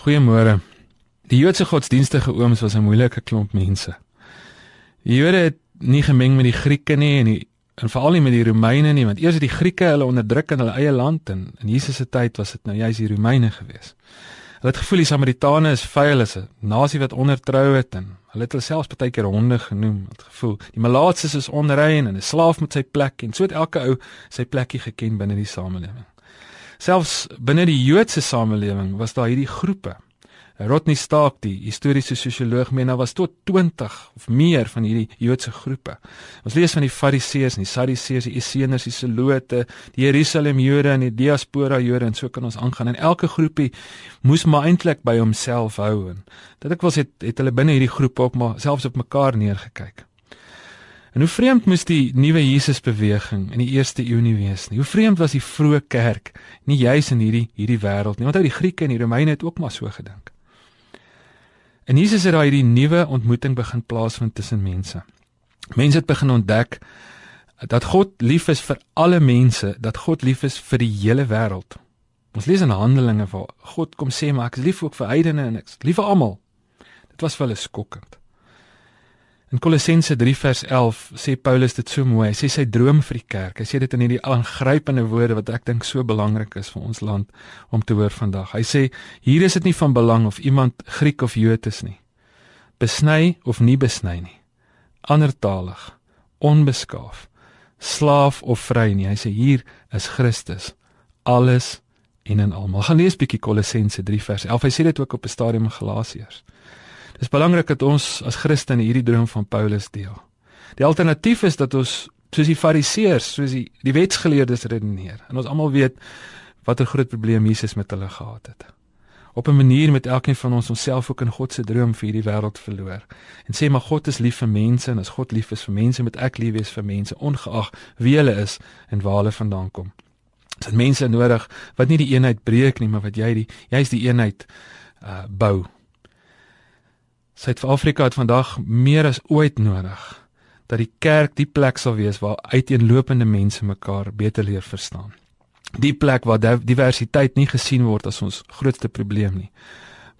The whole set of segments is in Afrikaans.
Goeiemôre. Die Joodse godsdienstige ooms was 'n moeilike klomp mense. Die Jode het nie gemeng met die Grieke nie en die, en veral nie met die Romeine nie, want eers het die Grieke hulle onderdruk in hulle eie land en in Jesus se tyd was dit nou juis die Romeine gewees. Hulle het gevoel die Samaritane is vuil, is 'n nasie wat ondertrou het en hulle het hulle selfs baie keer honde genoem. Het gevoel die malaatses is onrein en 'n slaaf met sy plek en so het elke ou sy plekkie geken binne die samelewing. Selfs binne die Joodse samelewing was daar hierdie groepe. Rodney Stark, die historiese sosioloog, meen daar was tot 20 of meer van hierdie Joodse groepe. Ons lees van die Fariseërs en die Sadduseërs, die Esseners, die Zelote, die Jerusalem Jode en die diaspora Jode en so kan ons aangaan. En elke groepie moes maar eintlik by homself hou en dit ek was het het hulle binne hierdie groep ook maar selfs op mekaar neergekyk. En hoe vreemd moes die nuwe Jesusbeweging in die eerste eeu nie wees nie. Hoe vreemd was die vroeë kerk nie juis in hierdie hierdie wêreld nie. Want ou die Grieke en die Romeine het ook maar so gedink. En Jesus het daai hierdie nuwe ontmoeting begin plaasvind tussen mense. Mense het begin ontdek dat God lief is vir alle mense, dat God lief is vir die hele wêreld. Ons lees in Handelinge waar God kom sê maar ek is lief ook vir heidene en ek is lief vir almal. Dit was vir hulle skokkend. In Kolossense 3 vers 11 sê Paulus dit so mooi. Hy sê sy droom vir die kerk. Hy sê dit in hierdie aangrypende woorde wat ek dink so belangrik is vir ons land om te hoor vandag. Hy sê hier is dit nie van belang of iemand Griek of Jood is nie. Besny of nie besny nie. Andertalig, onbeskaaf, slaaf of vry nie. Hy sê hier is Christus alles en in almal. Gaan lees bietjie Kolossense 3 vers 11. Hy sê dit ook op 'n stadium in Galasiërs. Dis belangrik dat ons as Christene hierdie droom van Paulus deel. Die alternatief is dat ons soos die Fariseërs, soos die die wetsgeleerdes redeneer. En ons almal weet watter groot probleem Jesus met hulle gehad het. Op 'n manier met elkeen van ons onsself ook in God se droom vir hierdie wêreld verloor. En sê maar God is lief vir mense en as God lief is vir mense, moet ek lief wees vir mense ongeag wie hulle is en waar hulle vandaan kom. Dit is mense nodig wat nie die eenheid breek nie, maar wat jy die jy's die eenheid uh bou Suid-Afrika het vandag meer as ooit nodig dat die kerk die plek sal wees waar uiteenlopende mense mekaar beter leer verstaan. Die plek waar diversiteit nie gesien word as ons grootste probleem nie,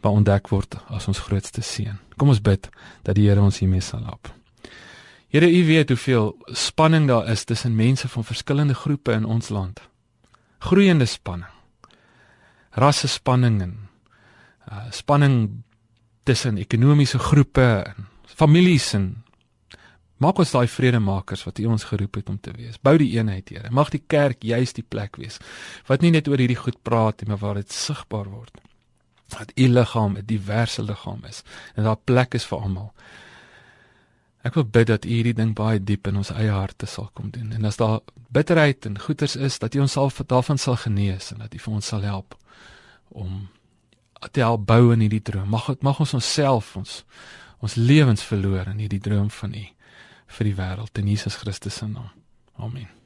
maar ontdek word as ons grootste seën. Kom ons bid dat die Here ons hiermee sal help. Here, U weet hoeveel spanning daar is tussen mense van verskillende groepe in ons land. Groeiende spanning. Rasse spanning en uh, spanning tussen ekonomiese groepe en families en maak ons daai vredemakers wat U ons geroep het om te wees. Bou die eenheid, Here. Mag die kerk juis die plek wees wat nie net oor hierdie goed praat nie, maar waar dit sigbaar word. Dat U liggaam 'n diverse liggaam is en daar plek is vir almal. Ek wil bid dat U hierdie ding baie diep in ons eie harte sal kom doen en as daar bitterheid en goeters is dat U ons sal daarvan sal genees en dat U vir ons sal help om te help bou in hierdie droom. Mag mag ons onsself ons ons lewens verloor in hierdie droom van U vir die wêreld in Jesus Christus se naam. Amen.